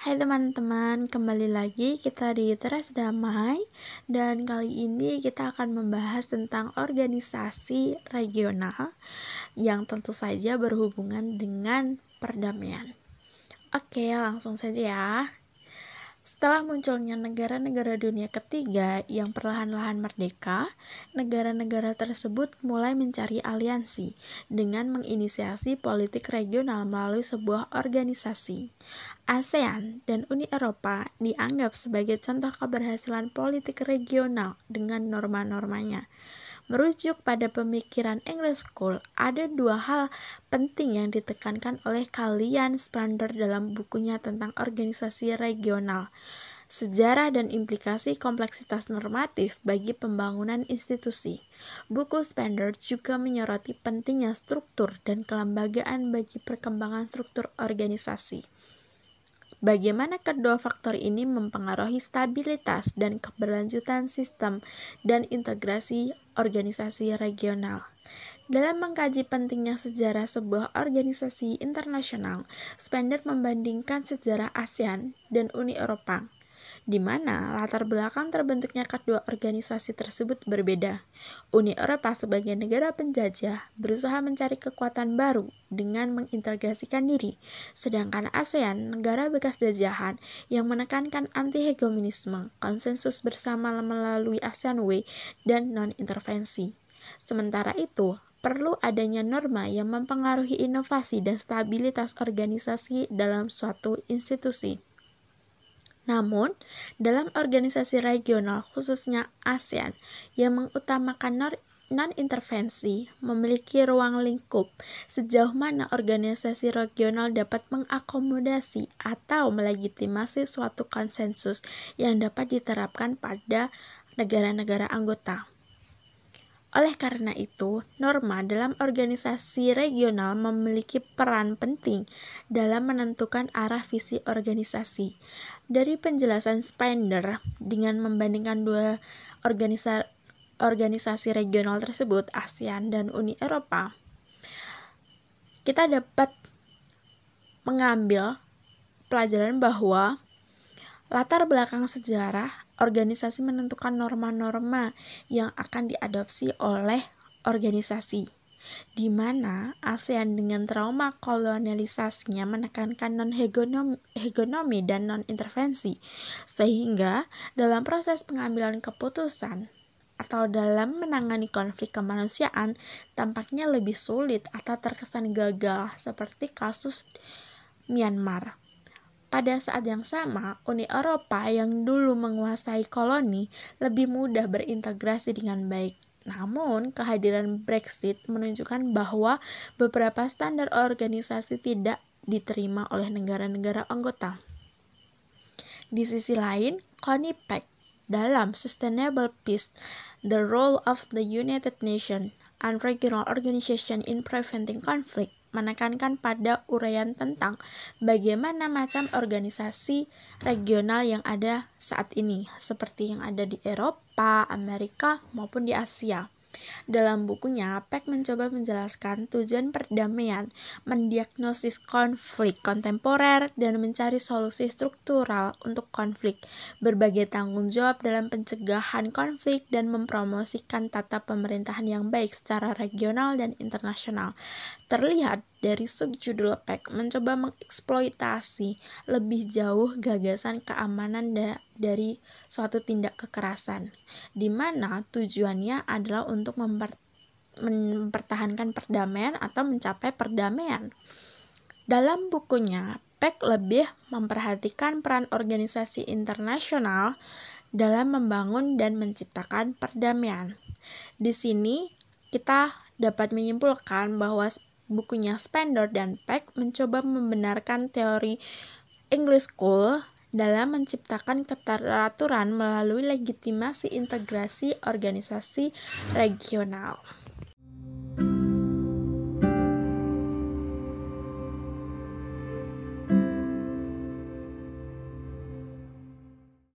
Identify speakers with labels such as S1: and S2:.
S1: Hai teman-teman, kembali lagi kita di Teras Damai dan kali ini kita akan membahas tentang organisasi regional yang tentu saja berhubungan dengan perdamaian. Oke, langsung saja ya. Setelah munculnya negara-negara dunia ketiga yang perlahan-lahan merdeka, negara-negara tersebut mulai mencari aliansi dengan menginisiasi politik regional melalui sebuah organisasi. ASEAN dan Uni Eropa dianggap sebagai contoh keberhasilan politik regional dengan norma-normanya. Merujuk pada pemikiran English School, ada dua hal penting yang ditekankan oleh kalian Splendor dalam bukunya tentang organisasi regional. Sejarah dan implikasi kompleksitas normatif bagi pembangunan institusi. Buku Spender juga menyoroti pentingnya struktur dan kelembagaan bagi perkembangan struktur organisasi. Bagaimana kedua faktor ini mempengaruhi stabilitas dan keberlanjutan sistem dan integrasi organisasi regional. Dalam mengkaji pentingnya sejarah sebuah organisasi internasional, Spender membandingkan sejarah ASEAN dan Uni Eropa di mana latar belakang terbentuknya kedua organisasi tersebut berbeda. Uni Eropa sebagai negara penjajah berusaha mencari kekuatan baru dengan mengintegrasikan diri, sedangkan ASEAN, negara bekas jajahan yang menekankan anti-hegemonisme, konsensus bersama melalui ASEAN Way, dan non-intervensi. Sementara itu, perlu adanya norma yang mempengaruhi inovasi dan stabilitas organisasi dalam suatu institusi. Namun, dalam organisasi regional khususnya ASEAN yang mengutamakan non-intervensi memiliki ruang lingkup sejauh mana organisasi regional dapat mengakomodasi atau melegitimasi suatu konsensus yang dapat diterapkan pada negara-negara anggota. Oleh karena itu, norma dalam organisasi regional memiliki peran penting dalam menentukan arah visi organisasi. Dari penjelasan Spender dengan membandingkan dua organisa organisasi regional tersebut, ASEAN dan Uni Eropa, kita dapat mengambil pelajaran bahwa Latar belakang sejarah, organisasi menentukan norma-norma yang akan diadopsi oleh organisasi di mana ASEAN dengan trauma kolonialisasinya menekankan non-hegemomi dan non-intervensi, sehingga dalam proses pengambilan keputusan atau dalam menangani konflik kemanusiaan tampaknya lebih sulit atau terkesan gagal seperti kasus Myanmar. Pada saat yang sama, Uni Eropa yang dulu menguasai koloni lebih mudah berintegrasi dengan baik. Namun, kehadiran Brexit menunjukkan bahwa beberapa standar organisasi tidak diterima oleh negara-negara anggota. Di sisi lain, Connie Peck dalam Sustainable Peace, The Role of the United Nations and Regional Organization in Preventing Conflict menekankan pada uraian tentang bagaimana macam organisasi regional yang ada saat ini, seperti yang ada di Eropa, Amerika, maupun di Asia. Dalam bukunya, Peck mencoba menjelaskan tujuan perdamaian, mendiagnosis konflik kontemporer, dan mencari solusi struktural untuk konflik, berbagai tanggung jawab dalam pencegahan konflik, dan mempromosikan tata pemerintahan yang baik secara regional dan internasional. Terlihat dari subjudul Peck mencoba mengeksploitasi lebih jauh gagasan keamanan da dari suatu tindak kekerasan, di mana tujuannya adalah untuk memper mempertahankan perdamaian atau mencapai perdamaian. Dalam bukunya, Peck lebih memperhatikan peran organisasi internasional dalam membangun dan menciptakan perdamaian. Di sini kita dapat menyimpulkan bahwa bukunya Spender dan Peck mencoba membenarkan teori English School dalam menciptakan keteraturan melalui legitimasi integrasi organisasi regional.